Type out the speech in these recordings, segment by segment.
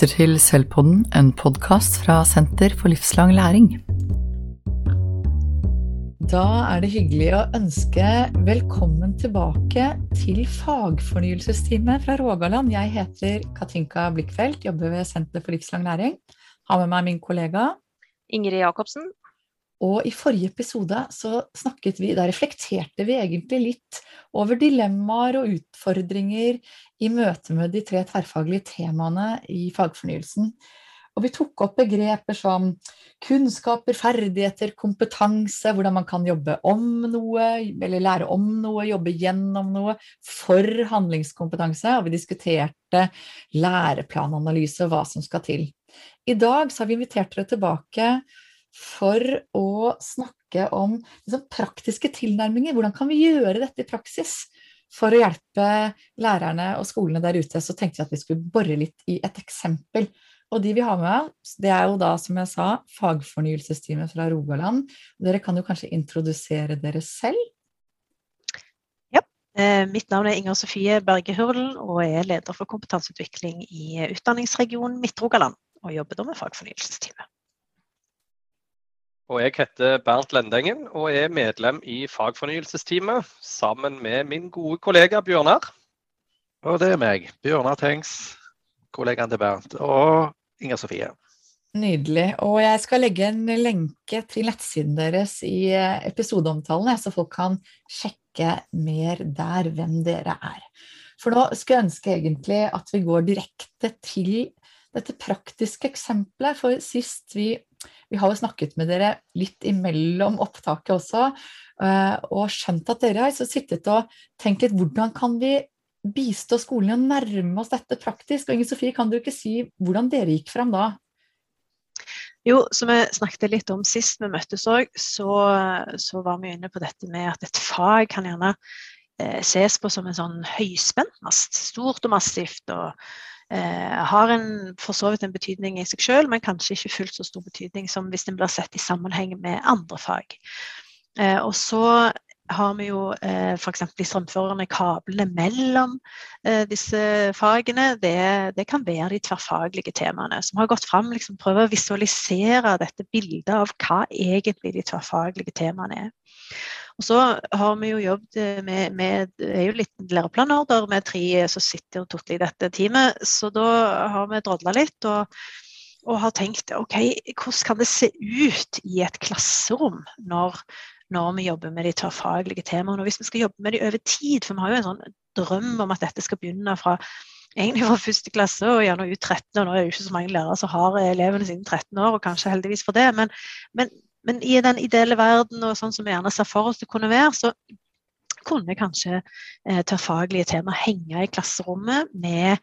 lytter til Sølvpodden, en podkast fra Senter for livslang læring. Da er det hyggelig å ønske velkommen tilbake til fagfornyelsesteamet fra Rogaland. Jeg heter Katinka Blikkfeldt, jobber ved Senter for livslang læring. Har med meg min kollega Ingrid Jacobsen. Og i forrige episode så snakket vi, da reflekterte vi egentlig litt over dilemmaer og utfordringer i møte med de tre tverrfaglige temaene i fagfornyelsen. Og vi tok opp begreper som kunnskaper, ferdigheter, kompetanse, hvordan man kan jobbe om noe, eller lære om noe, jobbe gjennom noe, for handlingskompetanse. Og vi diskuterte læreplananalyse og hva som skal til. I dag så har vi invitert dere tilbake for å snakke om liksom, praktiske tilnærminger. Hvordan kan vi gjøre dette i praksis? For å hjelpe lærerne og skolene der ute, så tenkte vi at vi skulle bore litt i et eksempel. Og de vi har med, det er jo da, som jeg sa, fagfornyelsesteamet fra Rogaland. Dere kan jo kanskje introdusere dere selv? Ja. Eh, mitt navn er Inger Sofie Berge Hurdel og er leder for kompetanseutvikling i utdanningsregionen Midt-Rogaland. Og jobber da med fagfornyelsesteamet. Og jeg heter Bernt Lendengen og er medlem i fagfornyelsesteamet sammen med min gode kollega Bjørnar. Og det er meg, Bjørnar Tengs, kollegaen til Bernt, og Inger Sofie. Nydelig. Og jeg skal legge en lenke til nettsiden deres i episodeomtalen, så folk kan sjekke mer der hvem dere er. For nå skulle jeg ønske egentlig at vi går direkte til dette praktiske eksempelet. For sist vi vi har jo snakket med dere litt imellom opptaket også, eh, og skjønt at dere har sittet og tenkt litt hvordan kan vi bistå skolen i å nærme oss dette praktisk? Og Inger Sofie, kan du ikke si hvordan dere gikk fram da? Jo, som vi snakket litt om sist vi møttes òg, så, så, var vi inne på dette med at et fag kan gjerne eh, ses på som en sånn høyspentmast. Stort og massivt. og har en, for så vidt en betydning i seg selv, men kanskje ikke fullt så stor betydning som hvis den blir sett i sammenheng med andre fag. Eh, og så har vi jo eh, f.eks. de strømførende kablene mellom eh, disse fagene. Det, det, kan være de tverrfaglige temaene som har gått fram. Liksom, prøver å visualisere dette bildet av hva egentlig de tverrfaglige temaene er. Og så har vi jo jobbet eh, med, med er jo litt læreplanorder med tre som sitter i dette teamet. Så da har vi drodla litt og, og, har tenkt OK, hvordan kan det se ut i et klasserom når, når vi jobber med de tverrfaglige temaene? Og hvis vi skal jobbe med de over tid, for vi har jo en sånn drøm om at dette skal begynne fra egentlig fra første klasse og gjerne ut 13. og Nå er det jo ikke så mange lærere som har elevene sine 13 år, og kanskje heldigvis for det. Men, men men i den ideelle verden og sånn som vi gjerne ser for oss det kunne være, så kunne kanskje eh, tverrfaglige tema henge i klasserommet med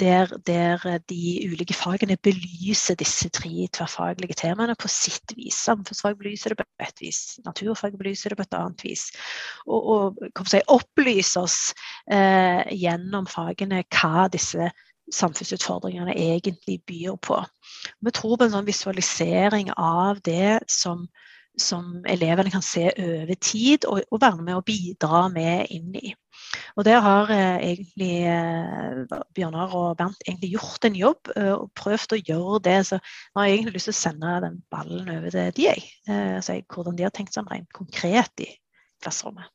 der, der, de ulike fagene belyser disse tre tverrfaglige temaene på sitt vis. Samfunnsfag belyser det på et vis, naturfag belyser det på et annet vis. Og, og si, opplyse oss eh, gjennom fagene hva disse samfunnsutfordringene egentlig byr på. Vi tror på en sånn visualisering av det som, som elevene kan se over tid og, og, være med å bidra med inn i. Og Der har eh, egentlig eh, Bjørnar og Bernt egentlig gjort en jobb eh, og prøvd å gjøre det. Så nå har jeg egentlig lyst til å sende den ballen over til de, jeg. Eh, så jeg, hvordan de har tenkt sånn rent konkret i klasserommet.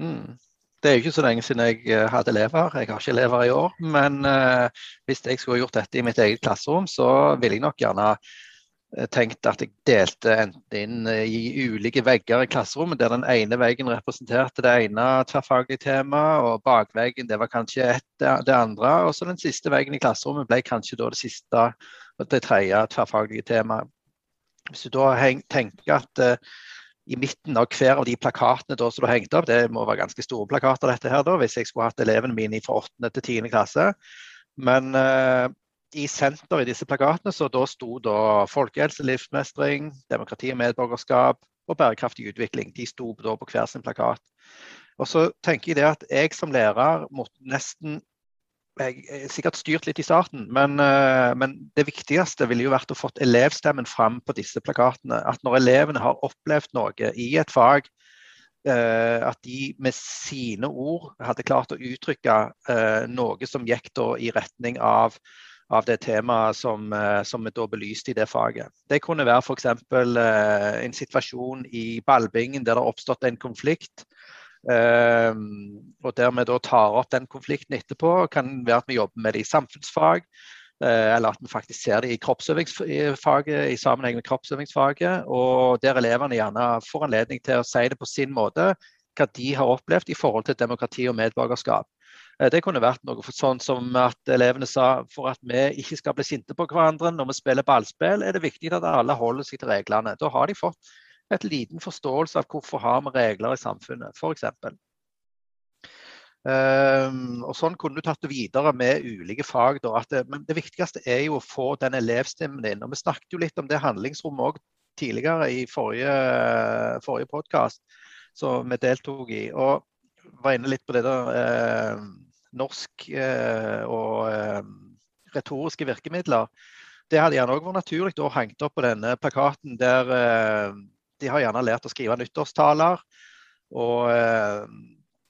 Mm. Det er jo ikke så lenge siden jeg eh, hadde elever. Jeg har ikke elever i år. Men uh, hvis jeg skulle gjort dette i mitt eget klasserom, så ville jeg nok gjerne eh, tenkt at jeg delte enten inn i ulike vegger i klasserommet, der den ene veggen representerte det ene tverrfaglige temaet, og bakveggen det var kanskje ett det andre. Og så den siste veggen i klasserommet ble kanskje da det siste og det tredje tverrfaglige temaet. Hvis du da tenker at uh, i midten av hver av de plakatene da, som du hengte opp, det må være ganske store plakater dette her da, hvis jeg skulle hatt elevene mine fra 8. til 10. klasse. Men uh, i senter i disse plakatene så da sto da folkehelse, livsmestring, demokrati og medborgerskap og bærekraftig utvikling. De sto da på hver sin plakat. Og så tenker jeg det at jeg som lærer måtte nesten jeg er sikkert styrt litt i starten, men, eh, men, det viktigste ville jo vært å fått elevstemmen fram på disse plakatene. At når elevene har opplevd noe i et fag, eh, at de med sine ord hadde klart å uttrykke eh, noe som gikk i retning av av det temaet som, eh, som vi da belyste i det faget. Det kunne være f.eks. Eh, en situasjon i ballbingen der det har oppstått en konflikt. Eh, og der vi da tar opp den konflikten etterpå. kan være at vi jobber med det i samfunnsfag. Eller at vi faktisk ser det i kroppsøvingsfaget i sammenheng med kroppsøvingsfaget. Og der elevene gjerne får anledning til å si det på sin måte, hva de har opplevd i forhold til demokrati og medborgerskap. Eh, det kunne vært noe sånn som at elevene sa for at vi ikke skal bli sinte på hverandre når vi spiller ballspill, er det viktig at alle holder seg til reglene. Da har de fått et liten forståelse av hvorfor har vi regler i samfunnet, f.eks. Um, ehm, og Sånn kunne du tatt det videre med ulike fag. Det, men det viktigste er jo å få den elevstemmen inn. Og Vi snakket jo litt om det handlingsrommet òg tidligere i forrige, forrige podkast som vi deltok i. Og var inne litt på det der. Eh, norsk eh, og eh, retoriske virkemidler. Det hadde gjerne òg vært naturlig å hengt opp på denne plakaten der de har gjerne lært å skrive nyttårstaler. Og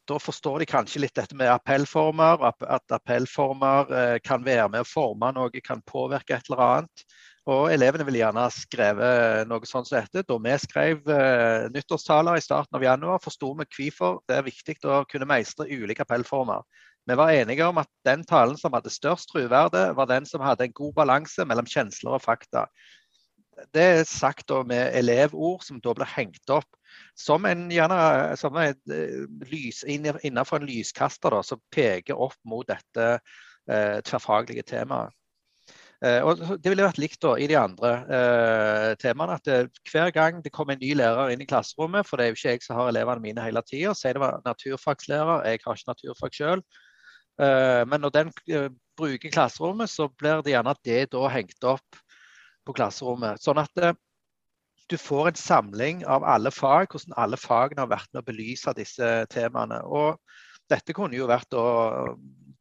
da forstår de kanskje litt dette med appellformer. At appellformer kan være med å forme noe, kan påvirke et eller annet. Og elevene ville gjerne skrevet noe sånt som dette. Da vi skrev uh, nyttårstaler i starten av januar, forsto vi hvorfor det er viktig å kunne meistre ulike appellformer. Vi var enige om at den talen som hadde størst troverdi, var den som hadde en god balanse mellom kjensler og fakta. Det er sagt med elevord som da blir hengt opp som en gjerne som en, eh, lys, innenfor en lyskaster da, som peker opp mot dette eh, tverrfaglige temaet. Eh, og det ville vært likt da, i de andre eh, temaene. at det, eh, Hver gang det kommer en ny lærer inn i klasserommet, for det er jo ikke jeg som har elevene mine hele tida, si det var naturfagslærer, jeg har ikke naturfag sjøl, Eh, men når den eh, bruker klasserommet, så blir det gjerne at det da hengt opp på klasserommet. Sånn at eh, du får en samling av alle fag, hvordan alle fagene har vært med å belyse disse temaene. Og dette kunne jo vært å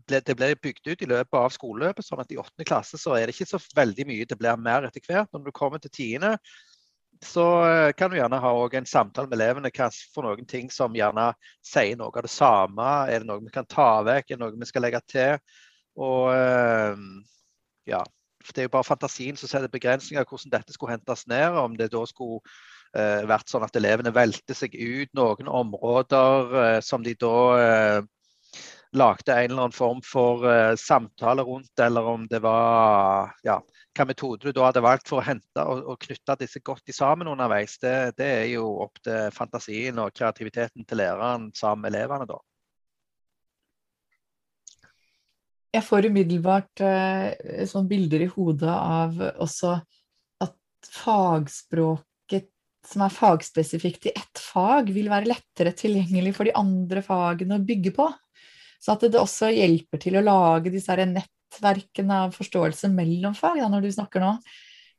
det blir bygd ut i løpet av skoleløpet, sånn at i åttende klasse så er det ikke så veldig mye. Det blir mer etter hvert. Når du kommer til tiende, så eh, kan du gjerne ha en samtale med elevene for noen ting som gjerne sier noe av det samme. Er det noe vi kan ta vekk, er det noe vi skal legge til? Og eh, ja, Det er jo bare fantasien som setter begrensninger av hvordan dette skulle hentes ned. Om det da skulle eh, vært sånn at elevene velter seg ut noen områder som de da lagde en eller annen form for uh, samtale rundt, eller om det var ja, hva metode du da hadde valgt for å hente og, og knytte disse godt sammen underveis, det, det, er jo opp til fantasien og kreativiteten til læreren sammen med elevene, da. Jeg får umiddelbart uh, sånn bilder i hodet av også at fagspråket som er fagspesifikt i ett fag, vil være lettere tilgjengelig for de andre fagene å bygge på. Så at det også hjelper til å lage disse nett nettverkene av forståelse mellom fag, da, når du snakker nå.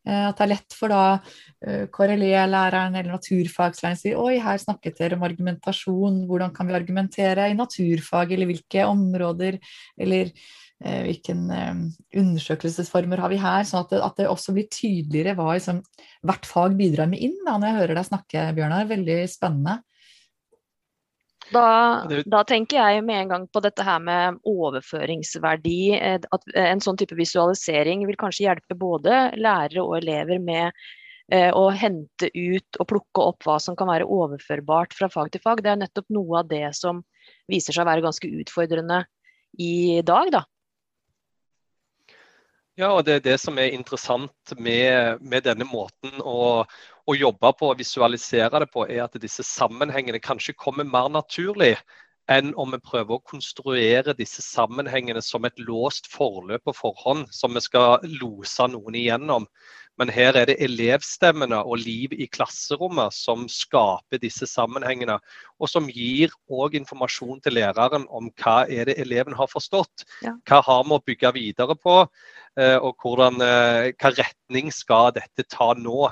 Eh, at det er lett for da eh, KRLE-læreren eller naturfaglæreren å si oi, her snakket dere om argumentasjon, hvordan kan vi argumentere i naturfag, eller hvilke områder, eller eh, hvilke undersøkelsesformer har vi her? Sånn at det, at det også blir tydeligere hva liksom, hvert fag bidrar med inn, da, når jeg hører deg snakke, Bjørnar. Veldig spennende. Da, da, tenker jeg med en gang på dette her med overføringsverdi. Eh, at en sånn type visualisering vil kanskje hjelpe både lærere og elever med eh, å hente ut og plukke opp hva som kan være overførbart fra fag til fag. Det er nettopp noe av det som viser seg å være ganske utfordrende i dag. da. Ja, og det er det som er interessant med, med denne måten å, å, jobbe på og visualisere det på, er at disse sammenhengene kanskje kommer mer naturlig enn om vi prøver å konstruere disse sammenhengene som et låst forløp på forhånd, som vi skal lose noen igjennom. Men her er det elevstemmene og liv i klasserommet som skaper disse sammenhengene. Og som gir òg informasjon til læreren om hva er det eleven har forstått. Ja. Hva har vi å bygge videre på, eh, og hvordan, eh, hva retning skal dette ta nå.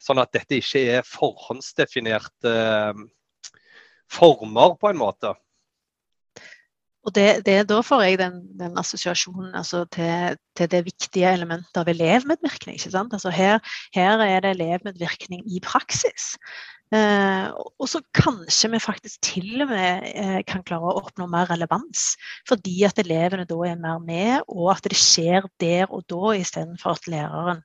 Sånn at dette ikke er forhåndsdefinerte eh, former, på en måte. Og det, det, Da får jeg den, den assosiasjonen altså til, til, det viktige elementet av elevmedvirkning. ikke sant? Altså her, her er det elevmedvirkning i praksis. Eh, og så kanskje vi faktisk til og med eh, kan klare å oppnå mer relevans. Fordi at elevene da er mer med, og at det skjer der og da istedenfor at læreren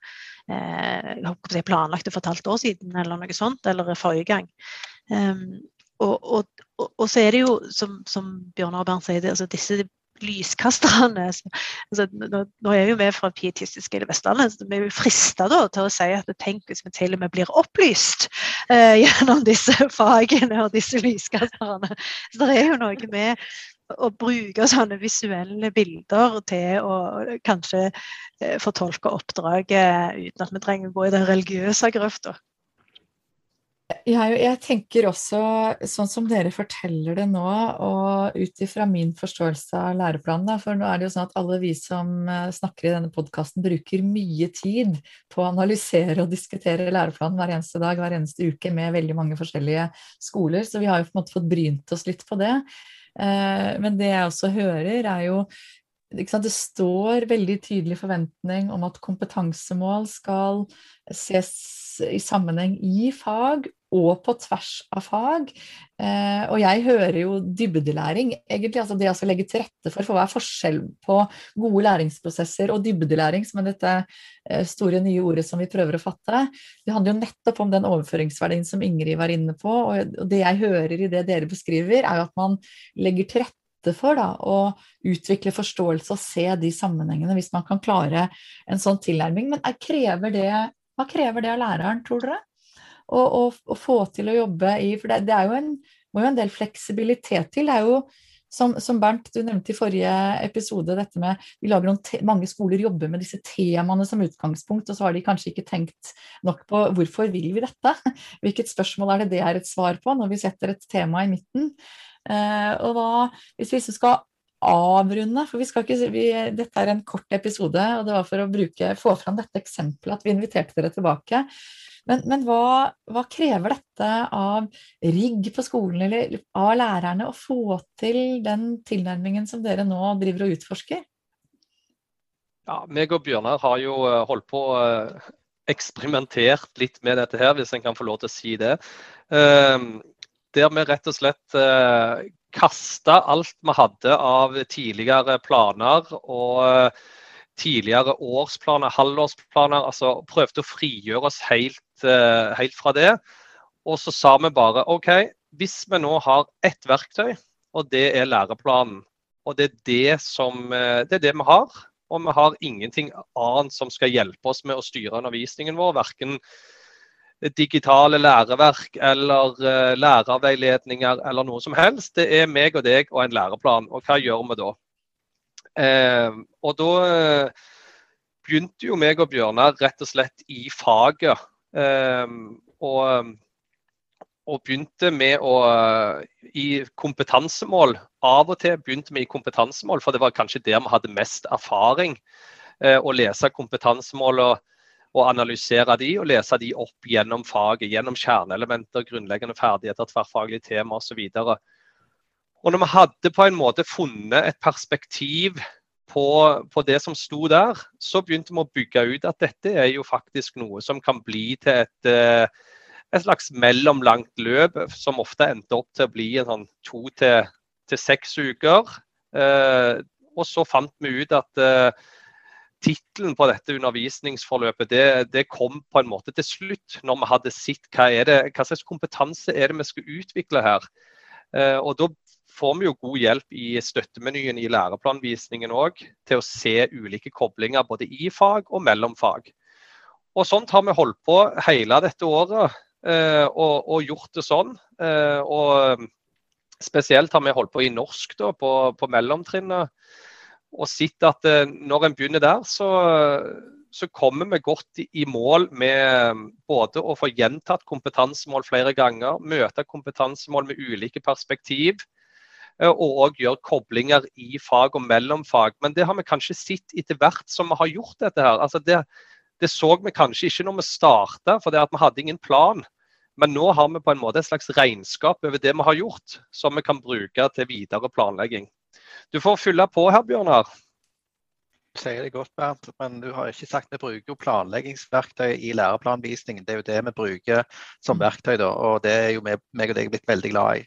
eh, jeg planlagte for et halvt år siden eller noe sånt, eller forrige gang. Um, og, og, og, og, så er det jo, som, som Bjørnar Bernt sier, altså disse lyskasterne altså, nå, nå, er vi med fra Pietistiske i Vestlandet, så vi er jo frista til å si at tenk hvis vi til og med blir opplyst eh, gjennom disse fagene og disse lyskasterne. Så det er jo noe med å bruke sånne visuelle bilder til å kanskje eh, fortolke oppdraget uten at vi trenger å gå i den religiøse grøfta. Jeg, jeg, tenker også, sånn som dere forteller det nå, og ut ifra min forståelse av læreplanen, da, for nå er det jo sånn at alle vi som eh, snakker i denne podkasten, bruker mye tid på å analysere og diskutere læreplanen hver eneste dag, hver eneste uke med veldig mange forskjellige skoler, så vi har jo på en måte fått brynt oss litt på det. Eh, men det jeg også hører, er jo det står veldig tydelig forventning om at kompetansemål skal ses i sammenheng i fag og på tvers av fag. Eh, og jeg hører jo dybdelæring, egentlig. Altså det å legge til rette for, for hva er forskjell på gode læringsprosesser og dybdelæring, som er dette eh, store nye ordet som vi prøver å fatte. Det handler jo nettopp om den overføringsverdien som Ingrid var inne på. Og det jeg hører i det dere beskriver, er jo at man legger til rette for da, å utvikle forståelse og se de sammenhengene, hvis man kan klare en sånn tilnærming. Men krever det, hva krever det av læreren, tror dere? Å få til å jobbe i For det, det jo en, må jo en del fleksibilitet til. Det er jo som, som, Bernt, du nevnte i forrige episode, dette med vi lager noen mange skoler jobber med disse temaene som utgangspunkt, og så har de kanskje ikke tenkt nok på hvorfor vil vi dette? Hvilket spørsmål er det det er et svar på når vi setter et tema i midten? Eh, og da, hvis vi skal avrunde, for vi skal ikke, vi, dette er en kort episode, og det var for å bruke, få fram dette eksempelet at vi inviterte dere tilbake. Men, men hva, hva, krever dette av rigg på skolen eller av lærerne å få til den tilnærmingen som dere nå driver og utforsker? Ja, meg og Bjørnar har jo eh, holdt på eh, eksperimentert litt med dette her, hvis en kan få lov til å si det. Ehm, der vi rett og slett eh, kasta alt vi hadde av tidligere planer og tidligere årsplaner, halvårsplaner. altså Prøvde å frigjøre oss helt, eh, helt fra det. Og så sa vi bare OK, hvis vi nå har ett verktøy, og det er læreplanen, og det er det, som, eh, det er det vi har, og vi har ingenting annet som skal hjelpe oss med å styre undervisningen vår, verken digitale læreverk eller uh, lærerveiledninger eller noe som helst. Det er meg og deg og en læreplan. Og hva gjør vi da? Eh, og da eh, begynte jo meg og Bjørnar rett og slett i faget. Eh, og, og, begynte med å i kompetansemål. Av og til begynte vi i kompetansemål, for det var kanskje der vi hadde mest erfaring. Eh, å lese kompetansemål og, og analysere de, og lese de opp gjennom faget. Gjennom kjerneelementer, grunnleggende ferdigheter, tverrfaglige tema osv. Og, og når vi hadde på en måte funnet et perspektiv på, på, det som sto der, så begynte vi å bygge ut at dette er jo faktisk noe som kan bli til et, eh, et slags mellomlangt løp, som ofte endte opp til å bli en sånn to til, til seks uker. Eh, og så fant vi ut at eh, tittelen på dette undervisningsforløpet det, det, kom på en måte til slutt, når vi hadde sett hva, det, hva slags kompetanse er det vi skal utvikle her. Eh, og Da får vi jo god hjelp i støttemenyen i læreplanvisningen òg, til å se ulike koblinger både i fag og mellom fag. Og Sånt har vi holdt på hele dette året eh, og, og, gjort det sånn. Eh, og Spesielt har vi holdt på i norsk da, på, på mellomtrinnet. Og sett at eh, når en begynner der, så, så kommer vi godt i, mål med både å få gjentatt kompetansemål flere ganger, møte kompetansemål med ulike perspektiv Eh, og òg gjøre koblinger i fag og mellom fag. Men det har vi kanskje sett etter hvert som vi har gjort dette her. Altså det, det, så vi kanskje ikke når vi starta, for vi hadde ingen plan. Men nå har vi på en måte et slags regnskap over det vi har gjort, som vi kan bruke til videre planlegging. Du får fylle på her, Bjørnar. Du sier det godt, Bernt, men du har ikke sagt vi bruker jo planleggingsverktøy i læreplanvisningen. Det er jo det vi bruker som verktøy, da, og det er jo meg og deg blitt veldig glad i.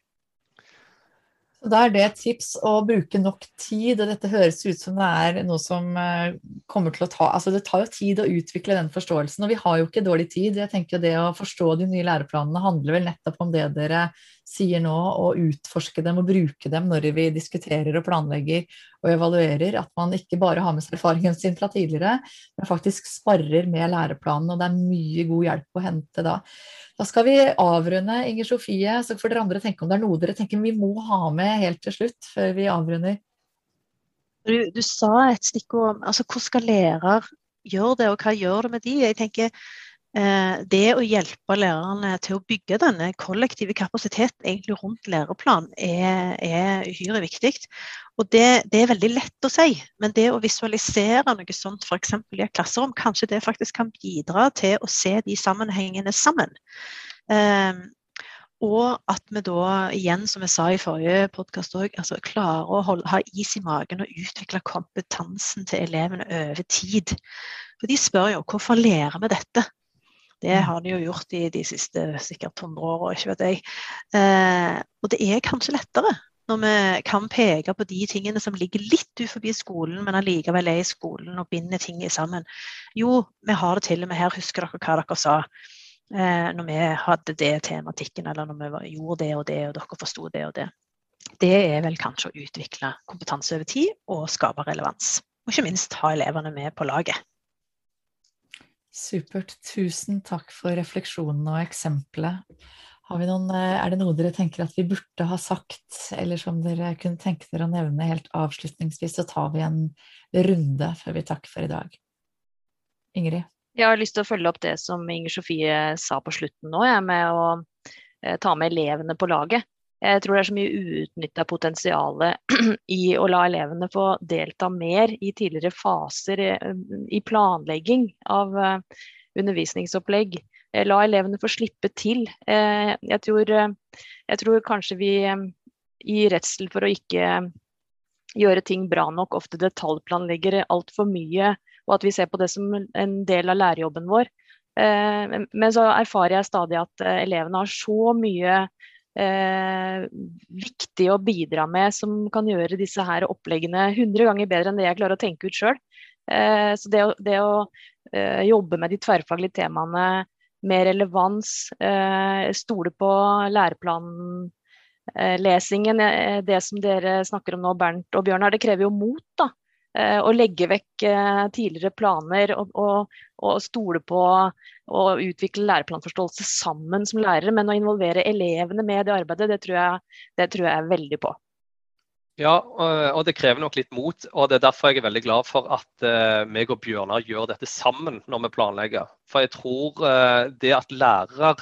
Så Da er det et tips å bruke nok tid, og dette høres ut som det er noe som eh, kommer til å ta Altså det tar jo tid å utvikle den forståelsen, og vi har jo ikke dårlig tid. Jeg tenker Det å forstå de nye læreplanene handler vel nettopp om det dere sier nå, å utforske dem og bruke dem når vi diskuterer og planlegger og evaluerer. At man ikke bare har med seg erfaringen sin fra tidligere, men faktisk sparrer med læreplanen, og det er mye god hjelp å hente da. Da skal vi avrunde, Inger Sofie. Så får dere andre tenke om det er noe dere tenker vi må ha med helt til slutt, før vi avrunder. Du, du sa et stikkord om altså, hvordan skal lærer gjøre det, og hva gjør det med de? Jeg tenker det å hjelpe lærerne til å bygge denne kollektive kapasiteten rundt læreplan er, er uhyre viktig. Og det, det, er veldig lett å si, men det å visualisere noe sånt f.eks. i et klasserom, kanskje det faktisk kan bidra til å se de sammenhengene sammen. Um, og at vi da, igjen som jeg sa i forrige podkast òg, altså klarer å holde, ha is i magen og utvikle kompetansen til elevene over tid. For de spør jo hvorfor lærer vi dette? Det mm. har de jo gjort i de siste sikkert 100 åra, ikke vet jeg. Eh, og det er kanskje lettere når vi kan peke på de tingene som ligger litt utenfor skolen, men allikevel er i skolen og binder ting sammen. Jo, vi har det til og med her. Husker dere hva dere sa? Eh, når vi hadde det tematikken, eller når vi gjorde det og det, og dere forsto det og det. Det er vel kanskje å utvikle kompetanse over tid og skape relevans. Og ikke minst ha elevene med på laget. Supert. Tusen takk for refleksjonene og eksempelet. Noen, eh, er det noe dere tenker at vi burde ha sagt, eller som dere kunne tenke dere å nevne helt avslutningsvis, så tar vi en runde før vi takker for i dag. Ingrid? Jeg har lyst til å følge opp det som Inger Sofie sa på slutten nå, jeg, med å eh, ta med elevene på laget. Jeg tror det er så mye uutnytta potensial i å la elevene få delta mer i tidligere faser i planlegging av eh, undervisningsopplegg. Eh, la elevene få slippe til. Eh, jeg tror, jeg tror kanskje vi i redsel for å ikke gjøre ting bra nok, ofte detaljplanlegger altfor mye, og at vi ser på det som en del av lærerjobben vår. Men så erfarer jeg stadig at elevene har så mye eh, viktig å bidra med, som kan gjøre disse her oppleggene 100 ganger bedre enn det jeg klarer å tenke ut sjøl. Eh, så det, det å eh, jobbe med de tverrfaglige temaene med relevans, eh, stole på læreplanlesingen, eh, det som dere snakker om nå, Bernt og Bjørnar, det krever jo mot. da Eh, å legge vekk eh, tidligere planer og, og, og stole på å utvikle læreplanforståelse sammen som lærere, men å involvere elevene med det arbeidet, det tror jeg, det tror jeg veldig på. Ja, og det krever nok litt mot. og Det er derfor jeg er veldig glad for at meg og Bjørnar gjør dette sammen når vi planlegger. For jeg tror det at lærere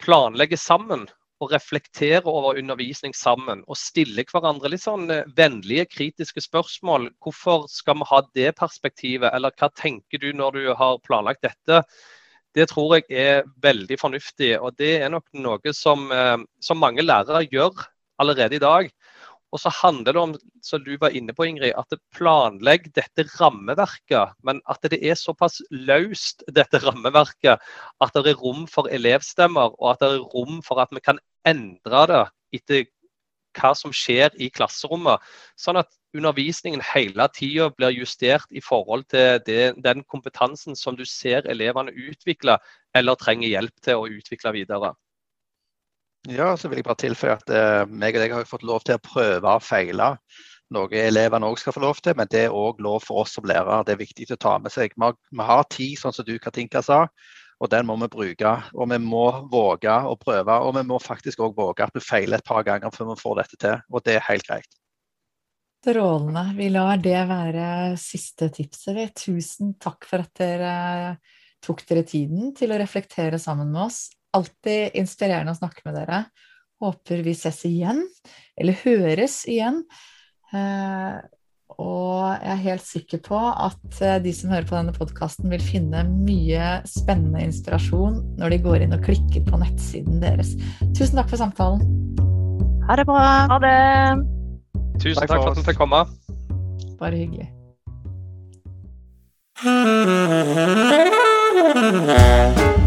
planlegger sammen og reflektere over undervisning sammen. Og stille hverandre litt sånn eh, vennlige, kritiske spørsmål. Hvorfor skal vi ha det perspektivet, eller hva tenker du når du har planlagt dette? Det tror jeg er veldig fornuftig, og det er nok noe som, eh, som mange lærere gjør allerede i dag. Og så handler det om, som du var inne på Ingrid, at det planlegger dette rammeverket, men at det er såpass løst, dette rammeverket, at det er rom for elevstemmer, og at det er rom for at vi kan endre det etter hva som skjer i klasserommet. Sånn at undervisningen hele tida blir justert i forhold til det, den kompetansen som du ser elevene utvikle, eller trenger hjelp til å utvikle videre. Ja, så vil jeg bare tilføye at eh, meg og deg har fått lov til å prøve og feile. Noe elevene òg skal få lov til, men det er òg lov for oss som lærere. Det er viktig å ta med seg. Vi har, vi tid, sånn som du Katinka sa, og den må vi bruke. Og vi må våge å prøve, og vi må faktisk òg våge at vi feiler et par ganger før vi får dette til. Og det er helt greit. Strålende. Vi lar det være siste tipset. Tusen takk for at dere tok dere tiden til å reflektere sammen med oss alltid inspirerende å snakke med dere. Håper vi ses igjen, eller høres igjen. Eh, og jeg er helt sikker på at eh, de som hører på denne podkasten, vil finne mye spennende inspirasjon når de går inn og klikker på nettsiden deres. Tusen takk for samtalen. Ha det bra. Ha det. Tusen takk for at du fikk komme. Bare hyggelig. Thank you.